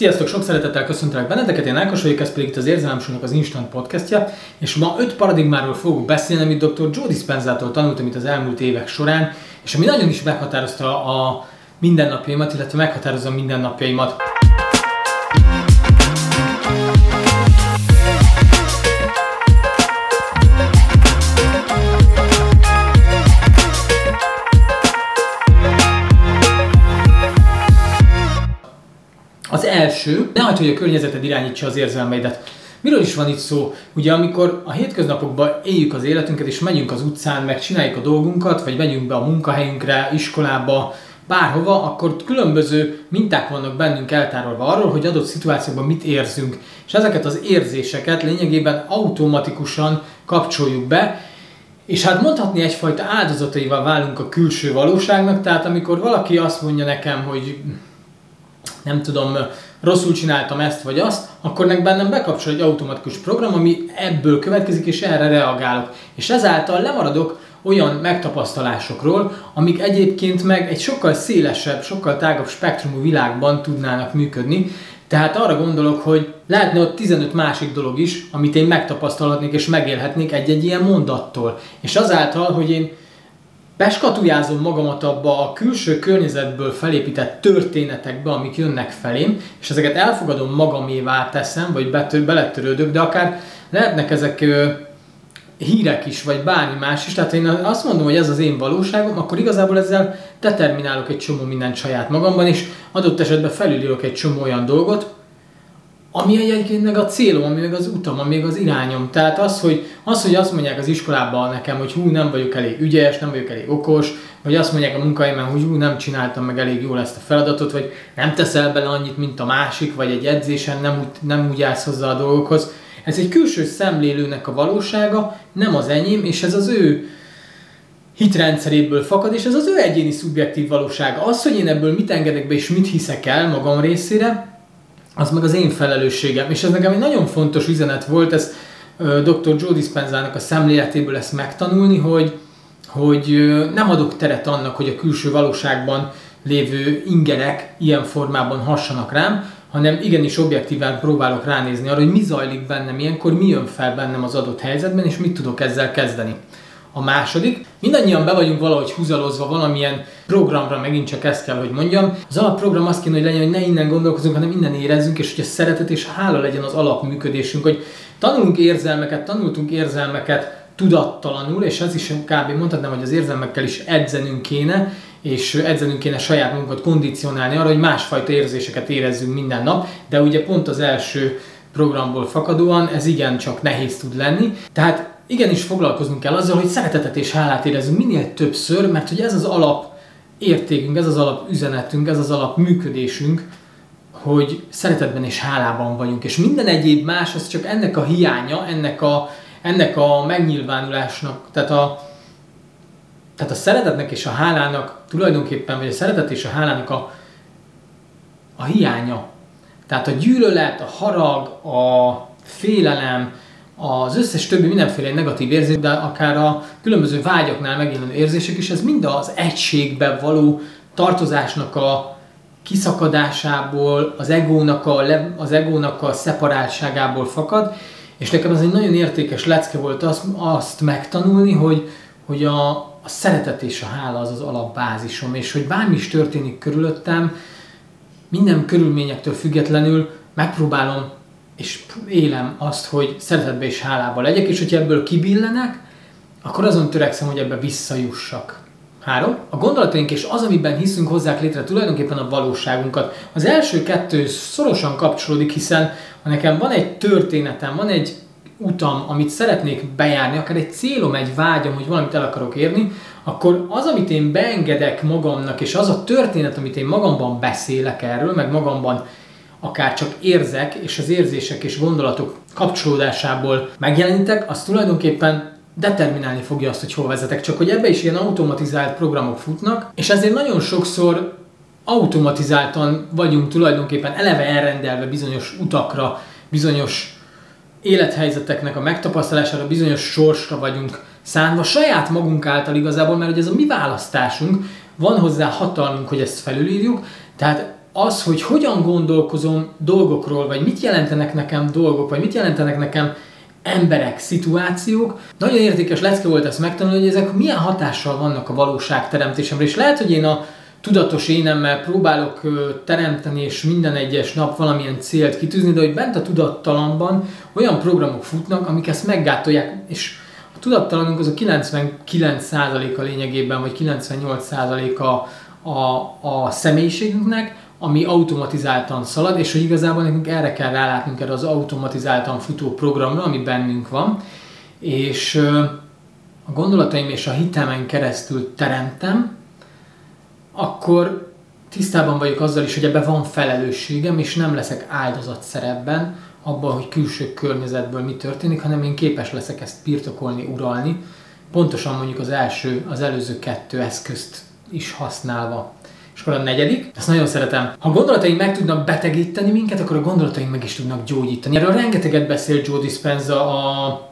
Sziasztok, sok szeretettel köszöntelek benneteket, én Ákos vagyok, ez pedig itt az Érzelemsúlynak az Instant podcastja, és ma öt paradigmáról fogok beszélni, amit dr. Joe Dispenza-tól tanultam itt az elmúlt évek során, és ami nagyon is meghatározta a mindennapjaimat, illetve meghatározza a mindennapjaimat. Az első, ne hagyd, hogy a környezeted irányítsa az érzelmeidet. Miről is van itt szó? Ugye amikor a hétköznapokban éljük az életünket, és megyünk az utcán, meg csináljuk a dolgunkat, vagy megyünk be a munkahelyünkre, iskolába, bárhova, akkor különböző minták vannak bennünk eltárolva arról, hogy adott szituációban mit érzünk. És ezeket az érzéseket lényegében automatikusan kapcsoljuk be, és hát mondhatni egyfajta áldozataival válunk a külső valóságnak, tehát amikor valaki azt mondja nekem, hogy nem tudom, rosszul csináltam ezt vagy azt, akkor meg bennem bekapcsol egy automatikus program, ami ebből következik, és erre reagálok. És ezáltal lemaradok olyan megtapasztalásokról, amik egyébként meg egy sokkal szélesebb, sokkal tágabb spektrumú világban tudnának működni. Tehát arra gondolok, hogy lehetne ott 15 másik dolog is, amit én megtapasztalhatnék és megélhetnék egy-egy ilyen mondattól. És azáltal, hogy én beskatujázom magamat abba a külső környezetből felépített történetekbe, amik jönnek felém, és ezeket elfogadom magamévá teszem, vagy betör, beletörődök, de akár lehetnek ezek ö, hírek is, vagy bármi más is. Tehát én azt mondom, hogy ez az én valóságom, akkor igazából ezzel determinálok egy csomó mindent saját magamban, és adott esetben felülírok egy csomó olyan dolgot, ami egyébként meg a célom, ami meg az utam, ami meg az irányom. Tehát az hogy, az, hogy azt mondják az iskolában nekem, hogy hú, nem vagyok elég ügyes, nem vagyok elég okos, vagy azt mondják a munkahelyemen, hogy hú, nem csináltam meg elég jól ezt a feladatot, vagy nem teszel bele annyit, mint a másik, vagy egy edzésen nem nem úgy állsz hozzá a dolgokhoz. Ez egy külső szemlélőnek a valósága, nem az enyém, és ez az ő hitrendszeréből fakad, és ez az ő egyéni szubjektív valósága. Az, hogy én ebből mit engedek be, és mit hiszek el magam részére, az meg az én felelősségem. És ez nekem egy nagyon fontos üzenet volt, ez dr. Joe Dispenzának a szemléletéből ezt megtanulni, hogy, hogy nem adok teret annak, hogy a külső valóságban lévő ingerek ilyen formában hassanak rám, hanem igenis objektíven próbálok ránézni arra, hogy mi zajlik bennem ilyenkor, mi jön fel bennem az adott helyzetben, és mit tudok ezzel kezdeni. A második, mindannyian be vagyunk valahogy húzalozva valamilyen programra, megint csak ezt kell, hogy mondjam. Az alapprogram azt kéne, hogy legyen, hogy ne innen gondolkozunk, hanem innen érezzünk, és hogy a szeretet és hála legyen az alapműködésünk, hogy tanulunk érzelmeket, tanultunk érzelmeket tudattalanul, és ez is kb. mondhatnám, hogy az érzelmekkel is edzenünk kéne, és edzenünk kéne saját magunkat kondicionálni arra, hogy másfajta érzéseket érezzünk minden nap, de ugye pont az első programból fakadóan ez igen csak nehéz tud lenni. Tehát igenis foglalkoznunk kell azzal, hogy szeretetet és hálát érezzünk minél többször, mert hogy ez az alap értékünk, ez az alap üzenetünk, ez az alap működésünk, hogy szeretetben és hálában vagyunk. És minden egyéb más, az csak ennek a hiánya, ennek a, ennek a megnyilvánulásnak, tehát a, tehát a szeretetnek és a hálának tulajdonképpen, vagy a szeretet és a hálának a, a hiánya. Tehát a gyűlölet, a harag, a félelem, az összes többi mindenféle negatív érzés, de akár a különböző vágyaknál megjelenő érzések is, ez mind az egységbe való tartozásnak a kiszakadásából, az egónak a, az egónak a szeparáltságából fakad, és nekem ez egy nagyon értékes lecke volt azt, azt megtanulni, hogy, hogy a, a szeretet és a hála az az alapbázisom, és hogy bármi is történik körülöttem, minden körülményektől függetlenül megpróbálom és élem azt, hogy szeretetbe és hálába legyek, és hogyha ebből kibillenek, akkor azon törekszem, hogy ebbe visszajussak. Három. A gondolataink és az, amiben hiszünk, hozzák létre tulajdonképpen a valóságunkat. Az első kettő szorosan kapcsolódik, hiszen ha nekem van egy történetem, van egy utam, amit szeretnék bejárni, akár egy célom, egy vágyam, hogy valamit el akarok érni, akkor az, amit én beengedek magamnak, és az a történet, amit én magamban beszélek erről, meg magamban akár csak érzek, és az érzések és gondolatok kapcsolódásából megjelenítek, az tulajdonképpen determinálni fogja azt, hogy hol vezetek. Csak hogy ebbe is ilyen automatizált programok futnak, és ezért nagyon sokszor automatizáltan vagyunk tulajdonképpen eleve elrendelve bizonyos utakra, bizonyos élethelyzeteknek a megtapasztalására, bizonyos sorsra vagyunk szánva saját magunk által igazából, mert hogy ez a mi választásunk, van hozzá hatalmunk, hogy ezt felülírjuk, tehát az, hogy hogyan gondolkozom dolgokról, vagy mit jelentenek nekem dolgok, vagy mit jelentenek nekem emberek, szituációk. Nagyon értékes lecke volt ezt megtanulni, hogy ezek milyen hatással vannak a valóság teremtésemre. És lehet, hogy én a tudatos énemmel próbálok teremteni, és minden egyes nap valamilyen célt kitűzni, de hogy bent a tudattalamban olyan programok futnak, amik ezt meggátolják, és a tudattalanunk az a 99%-a lényegében, vagy 98%-a a, a személyiségünknek, ami automatizáltan szalad, és hogy igazából nekünk erre kell rálátnunk erre az automatizáltan futó programra, ami bennünk van, és a gondolataim és a hitemen keresztül teremtem, akkor tisztában vagyok azzal is, hogy ebben van felelősségem, és nem leszek áldozat szerepben abban, hogy külső környezetből mi történik, hanem én képes leszek ezt birtokolni, uralni, pontosan mondjuk az első, az előző kettő eszközt is használva. És akkor a negyedik, ezt nagyon szeretem. Ha gondolataink meg tudnak betegíteni minket, akkor a gondolataink meg is tudnak gyógyítani. Erről rengeteget beszél Joe Dispenza a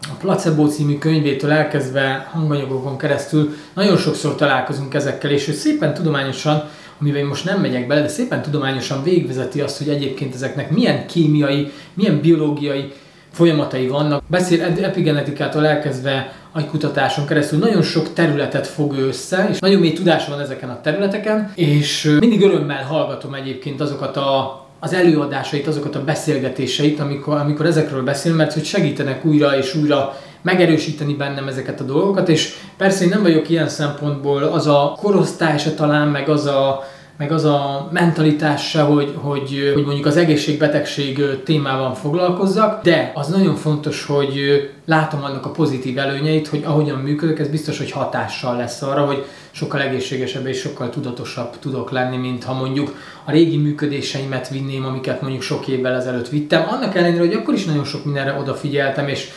a Placebo című könyvétől elkezdve hanganyagokon keresztül nagyon sokszor találkozunk ezekkel, és ő szépen tudományosan, amivel én most nem megyek bele, de szépen tudományosan végvezeti azt, hogy egyébként ezeknek milyen kémiai, milyen biológiai folyamatai vannak. Beszél epigenetikától elkezdve agykutatáson keresztül nagyon sok területet fog össze, és nagyon mély tudása van ezeken a területeken, és mindig örömmel hallgatom egyébként azokat a az előadásait, azokat a beszélgetéseit, amikor, amikor ezekről beszél, mert hogy segítenek újra és újra megerősíteni bennem ezeket a dolgokat, és persze én nem vagyok ilyen szempontból az a korosztály se talán, meg az a, meg az a mentalitás se, hogy, hogy, hogy mondjuk az egészségbetegség témával foglalkozzak, de az nagyon fontos, hogy látom annak a pozitív előnyeit, hogy ahogyan működök, ez biztos, hogy hatással lesz arra, hogy sokkal egészségesebb és sokkal tudatosabb tudok lenni, mint ha mondjuk a régi működéseimet vinném, amiket mondjuk sok évvel ezelőtt vittem. Annak ellenére, hogy akkor is nagyon sok mindenre odafigyeltem, és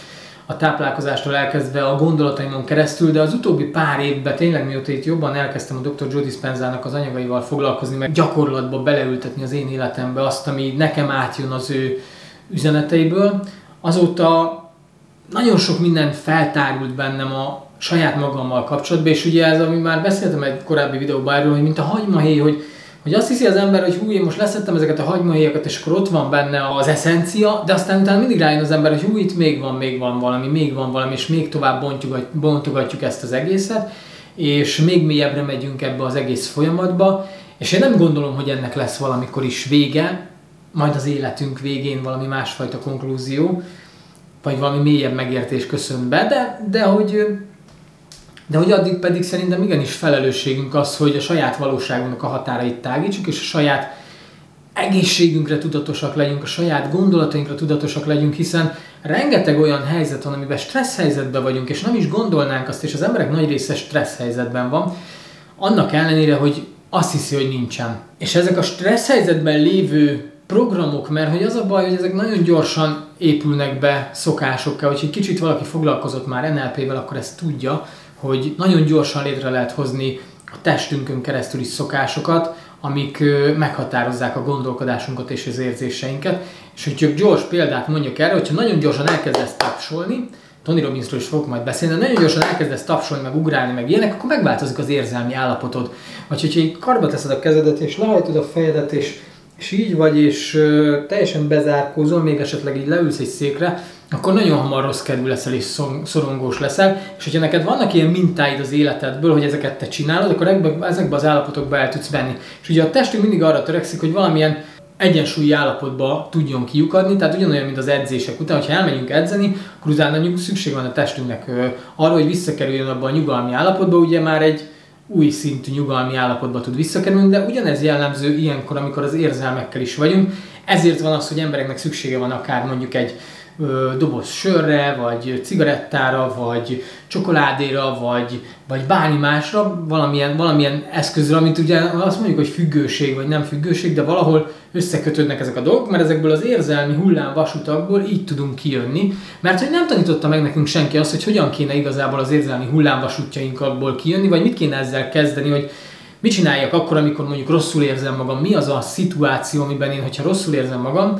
a táplálkozástól elkezdve a gondolataimon keresztül, de az utóbbi pár évben tényleg mióta itt jobban elkezdtem a Dr. Joe Dispenzának az anyagaival foglalkozni, meg gyakorlatba beleültetni az én életembe azt, ami nekem átjön az ő üzeneteiből, azóta nagyon sok minden feltárult bennem a saját magammal kapcsolatban, és ugye ez, ami már beszéltem egy korábbi videóban erről, hogy mint a hagymahéj, hogy hogy azt hiszi az ember, hogy hú, én most leszettem ezeket a hagymahéjakat, és akkor ott van benne az eszencia, de aztán utána mindig rájön az ember, hogy hú, itt még van, még van valami, még van valami, és még tovább bontogatjuk ezt az egészet, és még mélyebbre megyünk ebbe az egész folyamatba, és én nem gondolom, hogy ennek lesz valamikor is vége, majd az életünk végén valami másfajta konklúzió, vagy valami mélyebb megértés köszön be, de, de hogy de hogy addig pedig szerintem igenis felelősségünk az, hogy a saját valóságunknak a határait tágítsuk, és a saját egészségünkre tudatosak legyünk, a saját gondolatainkra tudatosak legyünk, hiszen rengeteg olyan helyzet van, amiben stressz helyzetben vagyunk, és nem is gondolnánk azt, és az emberek nagy része stressz helyzetben van, annak ellenére, hogy azt hiszi, hogy nincsen. És ezek a stressz helyzetben lévő programok, mert hogy az a baj, hogy ezek nagyon gyorsan épülnek be szokásokkal, hogy egy kicsit valaki foglalkozott már NLP-vel, akkor ezt tudja, hogy nagyon gyorsan létre lehet hozni a testünkön keresztül szokásokat, amik meghatározzák a gondolkodásunkat és az érzéseinket. És hogy csak gyors példát mondjak erre, hogyha nagyon gyorsan elkezdesz tapsolni, Tony Robbinsról is fogok majd beszélni, de nagyon gyorsan elkezdesz tapsolni, meg ugrálni, meg ilyenek, akkor megváltozik az érzelmi állapotod. Vagy hogyha így karba teszed a kezedet, és lehajtod a fejedet, és, és így vagy, és teljesen bezárkózol, még esetleg így leülsz egy székre, akkor nagyon hamar rossz kedvű leszel és szorongós leszel, és hogyha neked vannak ilyen mintáid az életedből, hogy ezeket te csinálod, akkor ezekbe az állapotokba el tudsz venni. És ugye a testünk mindig arra törekszik, hogy valamilyen egyensúlyi állapotba tudjon kiukadni, tehát ugyanolyan, mint az edzések után, hogyha elmegyünk edzeni, akkor utána szükség van a testünknek arra, hogy visszakerüljön abba a nyugalmi állapotba, ugye már egy új szintű nyugalmi állapotba tud visszakerülni, de ugyanez jellemző ilyenkor, amikor az érzelmekkel is vagyunk. Ezért van az, hogy embereknek szüksége van akár mondjuk egy doboz sörre, vagy cigarettára, vagy csokoládéra, vagy, vagy bármi másra, valamilyen, valamilyen eszközre, amit ugye azt mondjuk, hogy függőség, vagy nem függőség, de valahol összekötődnek ezek a dolgok, mert ezekből az érzelmi hullám vasutakból így tudunk kijönni, mert hogy nem tanította meg nekünk senki azt, hogy hogyan kéne igazából az érzelmi hullámvasútjainkból kijönni, vagy mit kéne ezzel kezdeni, hogy mit csináljak akkor, amikor mondjuk rosszul érzem magam, mi az a szituáció, amiben én, hogyha rosszul érzem magam,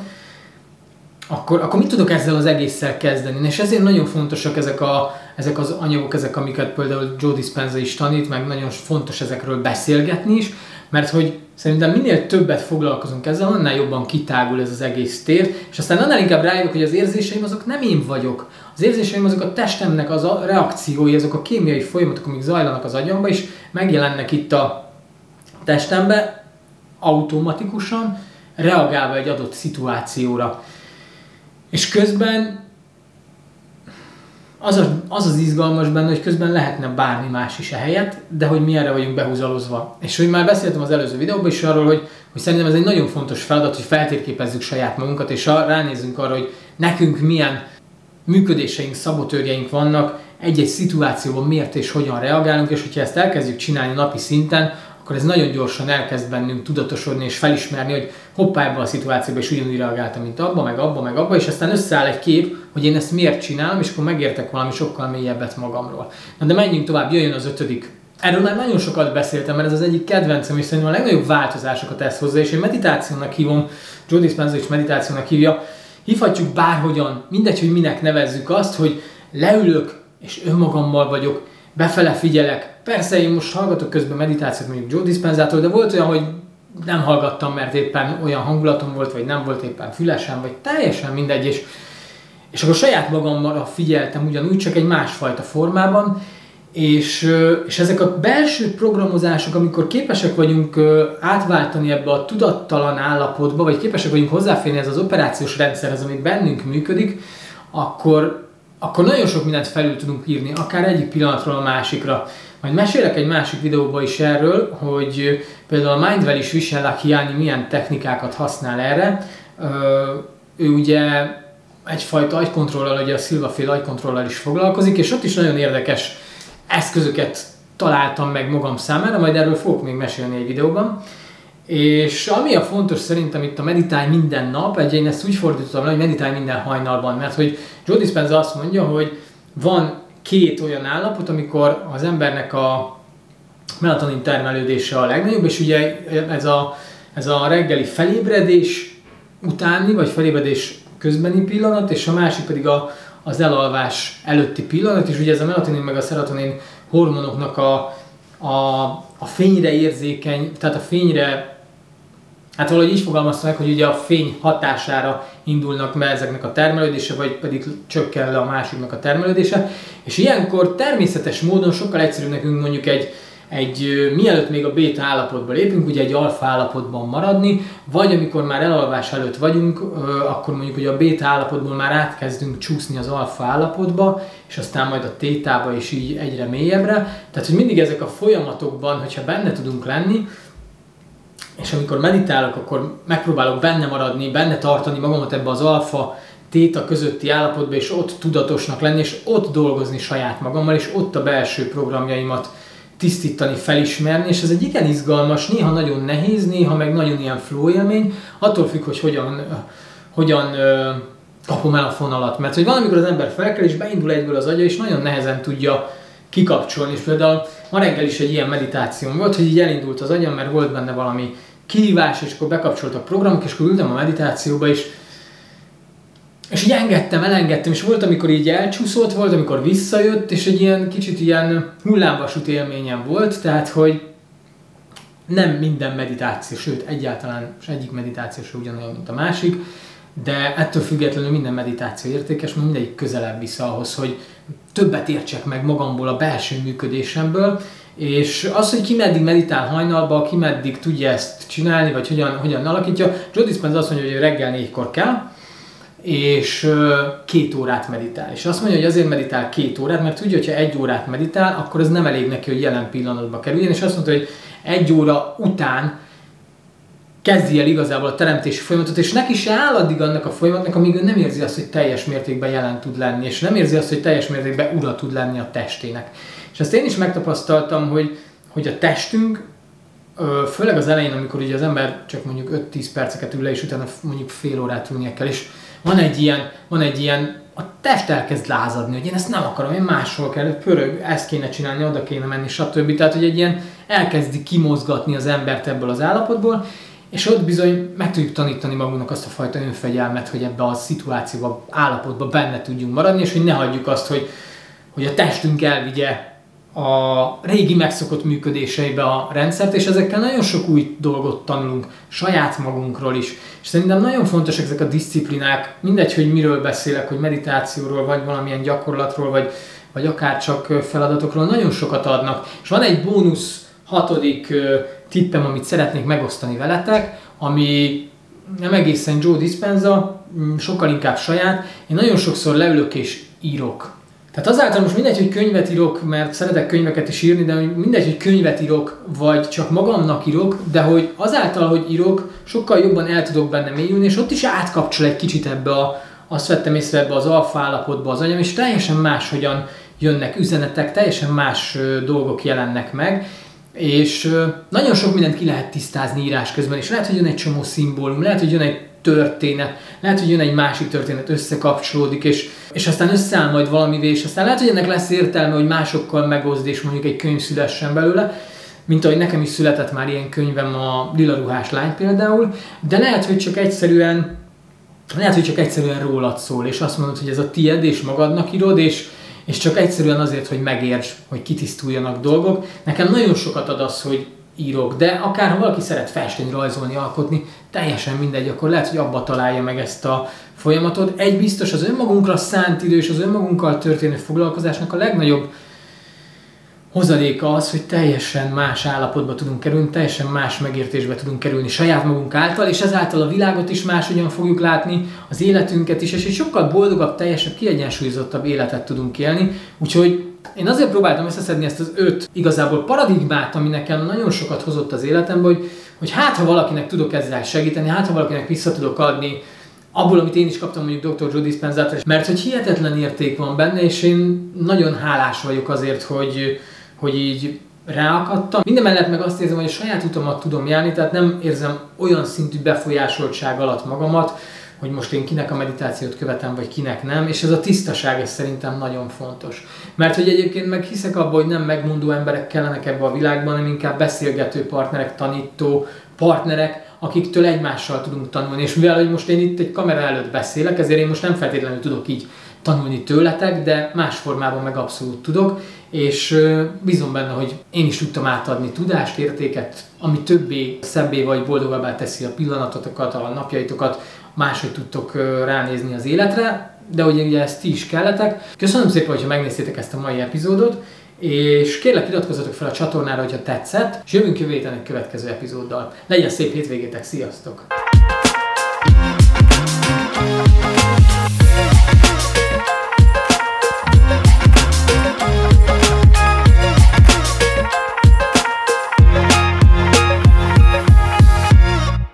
akkor, akkor mit tudok ezzel az egésszel kezdeni? És ezért nagyon fontosak ezek, a, ezek az anyagok, ezek, amiket például Joe Dispenza is tanít, meg nagyon fontos ezekről beszélgetni is, Mert hogy szerintem minél többet foglalkozunk ezzel, annál jobban kitágul ez az egész tér, és aztán annál inkább rájövök, hogy az érzéseim azok nem én vagyok. Az érzéseim azok a testemnek az a reakciói, azok a kémiai folyamatok, amik zajlanak az agyamba, és megjelennek itt a testembe automatikusan, reagálva egy adott szituációra. És közben az, a, az az izgalmas benne, hogy közben lehetne bármi más is a helyet, de hogy mi erre vagyunk behúzalozva. És hogy már beszéltem az előző videóban is arról, hogy, hogy szerintem ez egy nagyon fontos feladat, hogy feltérképezzük saját magunkat, és ránézzünk arra, hogy nekünk milyen működéseink, szabotőrjeink vannak, egy-egy szituációban miért és hogyan reagálunk, és hogyha ezt elkezdjük csinálni napi szinten, akkor ez nagyon gyorsan elkezd bennünk tudatosodni és felismerni, hogy hoppá ebben a szituációban is ugyanúgy reagáltam, mint abba, meg abba, meg abba, és aztán összeáll egy kép, hogy én ezt miért csinálom, és akkor megértek valami sokkal mélyebbet magamról. Na de menjünk tovább, jöjjön az ötödik. Erről már nagyon sokat beszéltem, mert ez az egyik kedvencem, és szerintem a legnagyobb változásokat tesz hozzá, és én meditációnak hívom, Joe Dispenza is meditációnak hívja, hívhatjuk bárhogyan, mindegy, hogy minek nevezzük azt, hogy leülök, és önmagammal vagyok, befele figyelek. Persze én most hallgatok közben meditációt mondjuk Joe Dispenzától, de volt olyan, hogy nem hallgattam, mert éppen olyan hangulatom volt, vagy nem volt éppen fülesem, vagy teljesen mindegy, és, és akkor saját magamra figyeltem ugyanúgy, csak egy másfajta formában, és, és ezek a belső programozások, amikor képesek vagyunk átváltani ebbe a tudattalan állapotba, vagy képesek vagyunk hozzáférni ez az operációs rendszerhez, ami bennünk működik, akkor, akkor nagyon sok mindent felül tudunk írni, akár egyik pillanatról a másikra. Majd mesélek egy másik videóban is erről, hogy például a Mindwell is Vishen Lakiani milyen technikákat használ erre. Ő ugye egyfajta agykontrollal, ugye a Silva-féle agykontrollal is foglalkozik, és ott is nagyon érdekes eszközöket találtam meg magam számára, majd erről fogok még mesélni egy videóban. És ami a fontos szerintem itt a meditálj minden nap, egy én ezt úgy fordítottam le, hogy meditálj minden hajnalban, mert hogy Joe Dispenza azt mondja, hogy van két olyan állapot, amikor az embernek a melatonin termelődése a legnagyobb, és ugye ez a, ez a reggeli felébredés utáni, vagy felébredés közbeni pillanat, és a másik pedig a, az elalvás előtti pillanat, és ugye ez a melatonin meg a serotonin hormonoknak a, a, a fényre érzékeny, tehát a fényre Hát valahogy így fogalmazta meg, hogy ugye a fény hatására indulnak be ezeknek a termelődése, vagy pedig csökken le a másiknak a termelődése. És ilyenkor természetes módon sokkal egyszerűbb nekünk mondjuk egy, egy mielőtt még a béta állapotba lépünk, ugye egy alfa állapotban maradni, vagy amikor már elalvás előtt vagyunk, akkor mondjuk ugye a béta állapotból már átkezdünk csúszni az alfa állapotba, és aztán majd a tétába is így egyre mélyebbre. Tehát, hogy mindig ezek a folyamatokban, hogyha benne tudunk lenni, és amikor meditálok, akkor megpróbálok benne maradni, benne tartani magamat ebbe az alfa téta közötti állapotba, és ott tudatosnak lenni, és ott dolgozni saját magammal, és ott a belső programjaimat tisztítani, felismerni, és ez egy igen izgalmas, néha nagyon nehéz, néha meg nagyon ilyen flow élmény, attól függ, hogy hogyan, hogyan kapom el a fonalat. Mert hogy valamikor az ember felkel, és beindul egyből az agya, és nagyon nehezen tudja kikapcsolni. És például ma reggel is egy ilyen meditáció volt, hogy így elindult az agyam, mert volt benne valami kihívás, és akkor bekapcsoltak programok, és akkor ültem a meditációba, és és így engedtem, elengedtem, és volt, amikor így elcsúszott, volt, amikor visszajött, és egy ilyen kicsit ilyen hullámvasút élményem volt, tehát, hogy nem minden meditáció, sőt, egyáltalán és egyik meditáció sem ugyanolyan, mint a másik, de ettől függetlenül minden meditáció értékes, mert mindegyik közelebb vissza ahhoz, hogy többet értsek meg magamból, a belső működésemből, és az, hogy ki meddig meditál hajnalba, ki meddig tudja ezt csinálni, vagy hogyan, hogyan alakítja, Joe Dispenza azt mondja, hogy reggel négykor kell, és két órát meditál. És azt mondja, hogy azért meditál két órát, mert tudja, hogy ha egy órát meditál, akkor ez nem elég neki, hogy jelen pillanatba kerüljön, és azt mondta, hogy egy óra után kezdi el igazából a teremtési folyamatot, és neki se áll addig annak a folyamatnak, amíg ő nem érzi azt, hogy teljes mértékben jelen tud lenni, és nem érzi azt, hogy teljes mértékben ura tud lenni a testének. És azt én is megtapasztaltam, hogy, hogy a testünk, főleg az elején, amikor ugye az ember csak mondjuk 5-10 perceket ül le, és utána mondjuk fél órát ülnie kell, és van egy ilyen, van egy ilyen a test elkezd lázadni, hogy én ezt nem akarom, én máshol kell, pörög, ezt kéne csinálni, oda kéne menni, stb. Tehát, hogy egy ilyen elkezdi kimozgatni az embert ebből az állapotból, és ott bizony meg tudjuk tanítani magunknak azt a fajta önfegyelmet, hogy ebbe a szituációba, állapotba benne tudjunk maradni, és hogy ne hagyjuk azt, hogy, hogy a testünk elvigye a, régi megszokott működéseibe a rendszert, és ezekkel nagyon sok új dolgot tanulunk, saját magunkról is. És szerintem nagyon fontos ezek a disziplinák, mindegy, hogy miről beszélek, hogy meditációról, vagy valamilyen gyakorlatról, vagy, vagy akár csak feladatokról, nagyon sokat adnak. És van egy bónusz hatodik tippem, amit szeretnék megosztani veletek, ami nem egészen Joe Dispenza, sokkal inkább saját. Én nagyon sokszor leülök és írok tehát azáltal most mindegy, hogy könyvet írok, mert szeretek könyveket is írni, de mindegy, hogy könyvet írok, vagy csak magamnak írok, de hogy azáltal, hogy írok, sokkal jobban el tudok benne mélyülni, és ott is átkapcsol egy kicsit ebbe a, azt vettem észre ebbe az alfa állapotba az agyam, és teljesen máshogyan jönnek üzenetek, teljesen más dolgok jelennek meg, és nagyon sok mindent ki lehet tisztázni írás közben, és lehet, hogy jön egy csomó szimbólum, lehet, hogy jön egy történet, lehet, hogy jön egy másik történet, összekapcsolódik, és, és aztán összeáll majd valamivé, és aztán lehet, hogy ennek lesz értelme, hogy másokkal megozd, és mondjuk egy könyv szülessen belőle, mint ahogy nekem is született már ilyen könyvem a Lila ruhás lány például, de lehet, hogy csak egyszerűen lehet, hogy csak egyszerűen rólad szól, és azt mondod, hogy ez a tied, és magadnak írod, és, és csak egyszerűen azért, hogy megérts, hogy kitisztuljanak dolgok. Nekem nagyon sokat ad az, hogy írok, de akár ha valaki szeret festeni, rajzolni, alkotni, teljesen mindegy, akkor lehet, hogy abba találja meg ezt a folyamatot. Egy biztos, az önmagunkra szánt idő és az önmagunkkal történő foglalkozásnak a legnagyobb hozadéka az, hogy teljesen más állapotba tudunk kerülni, teljesen más megértésbe tudunk kerülni saját magunk által, és ezáltal a világot is máshogyan fogjuk látni, az életünket is, és egy sokkal boldogabb, teljesebb, kiegyensúlyozottabb életet tudunk élni. Úgyhogy én azért próbáltam összeszedni ezt az öt igazából paradigmát, ami nekem nagyon sokat hozott az életembe, hogy, hogy hát ha valakinek tudok ezzel segíteni, hát ha valakinek vissza tudok adni abból, amit én is kaptam mondjuk Dr. Joe dispenza mert hogy hihetetlen érték van benne, és én nagyon hálás vagyok azért, hogy, hogy így ráakadtam. Minden mellett meg azt érzem, hogy a saját utamat tudom járni, tehát nem érzem olyan szintű befolyásoltság alatt magamat, hogy most én kinek a meditációt követem, vagy kinek nem, és ez a tisztaság ez szerintem nagyon fontos. Mert hogy egyébként meg hiszek abban, hogy nem megmondó emberek kellenek ebbe a világban, hanem inkább beszélgető partnerek, tanító partnerek, akiktől egymással tudunk tanulni. És mivel hogy most én itt egy kamera előtt beszélek, ezért én most nem feltétlenül tudok így tanulni tőletek, de más formában meg abszolút tudok, és bízom benne, hogy én is tudtam átadni tudást, értéket, ami többé, szebbé vagy boldogabbá teszi a pillanatotokat, a napjaitokat, máshogy tudtok ránézni az életre, de ugye, ugye ezt ti is kelletek. Köszönöm szépen, hogyha megnéztétek ezt a mai epizódot, és kérlek iratkozzatok fel a csatornára, hogyha tetszett, és jövünk jövő héten egy következő epizóddal. Legyen szép hétvégétek, sziasztok! thank you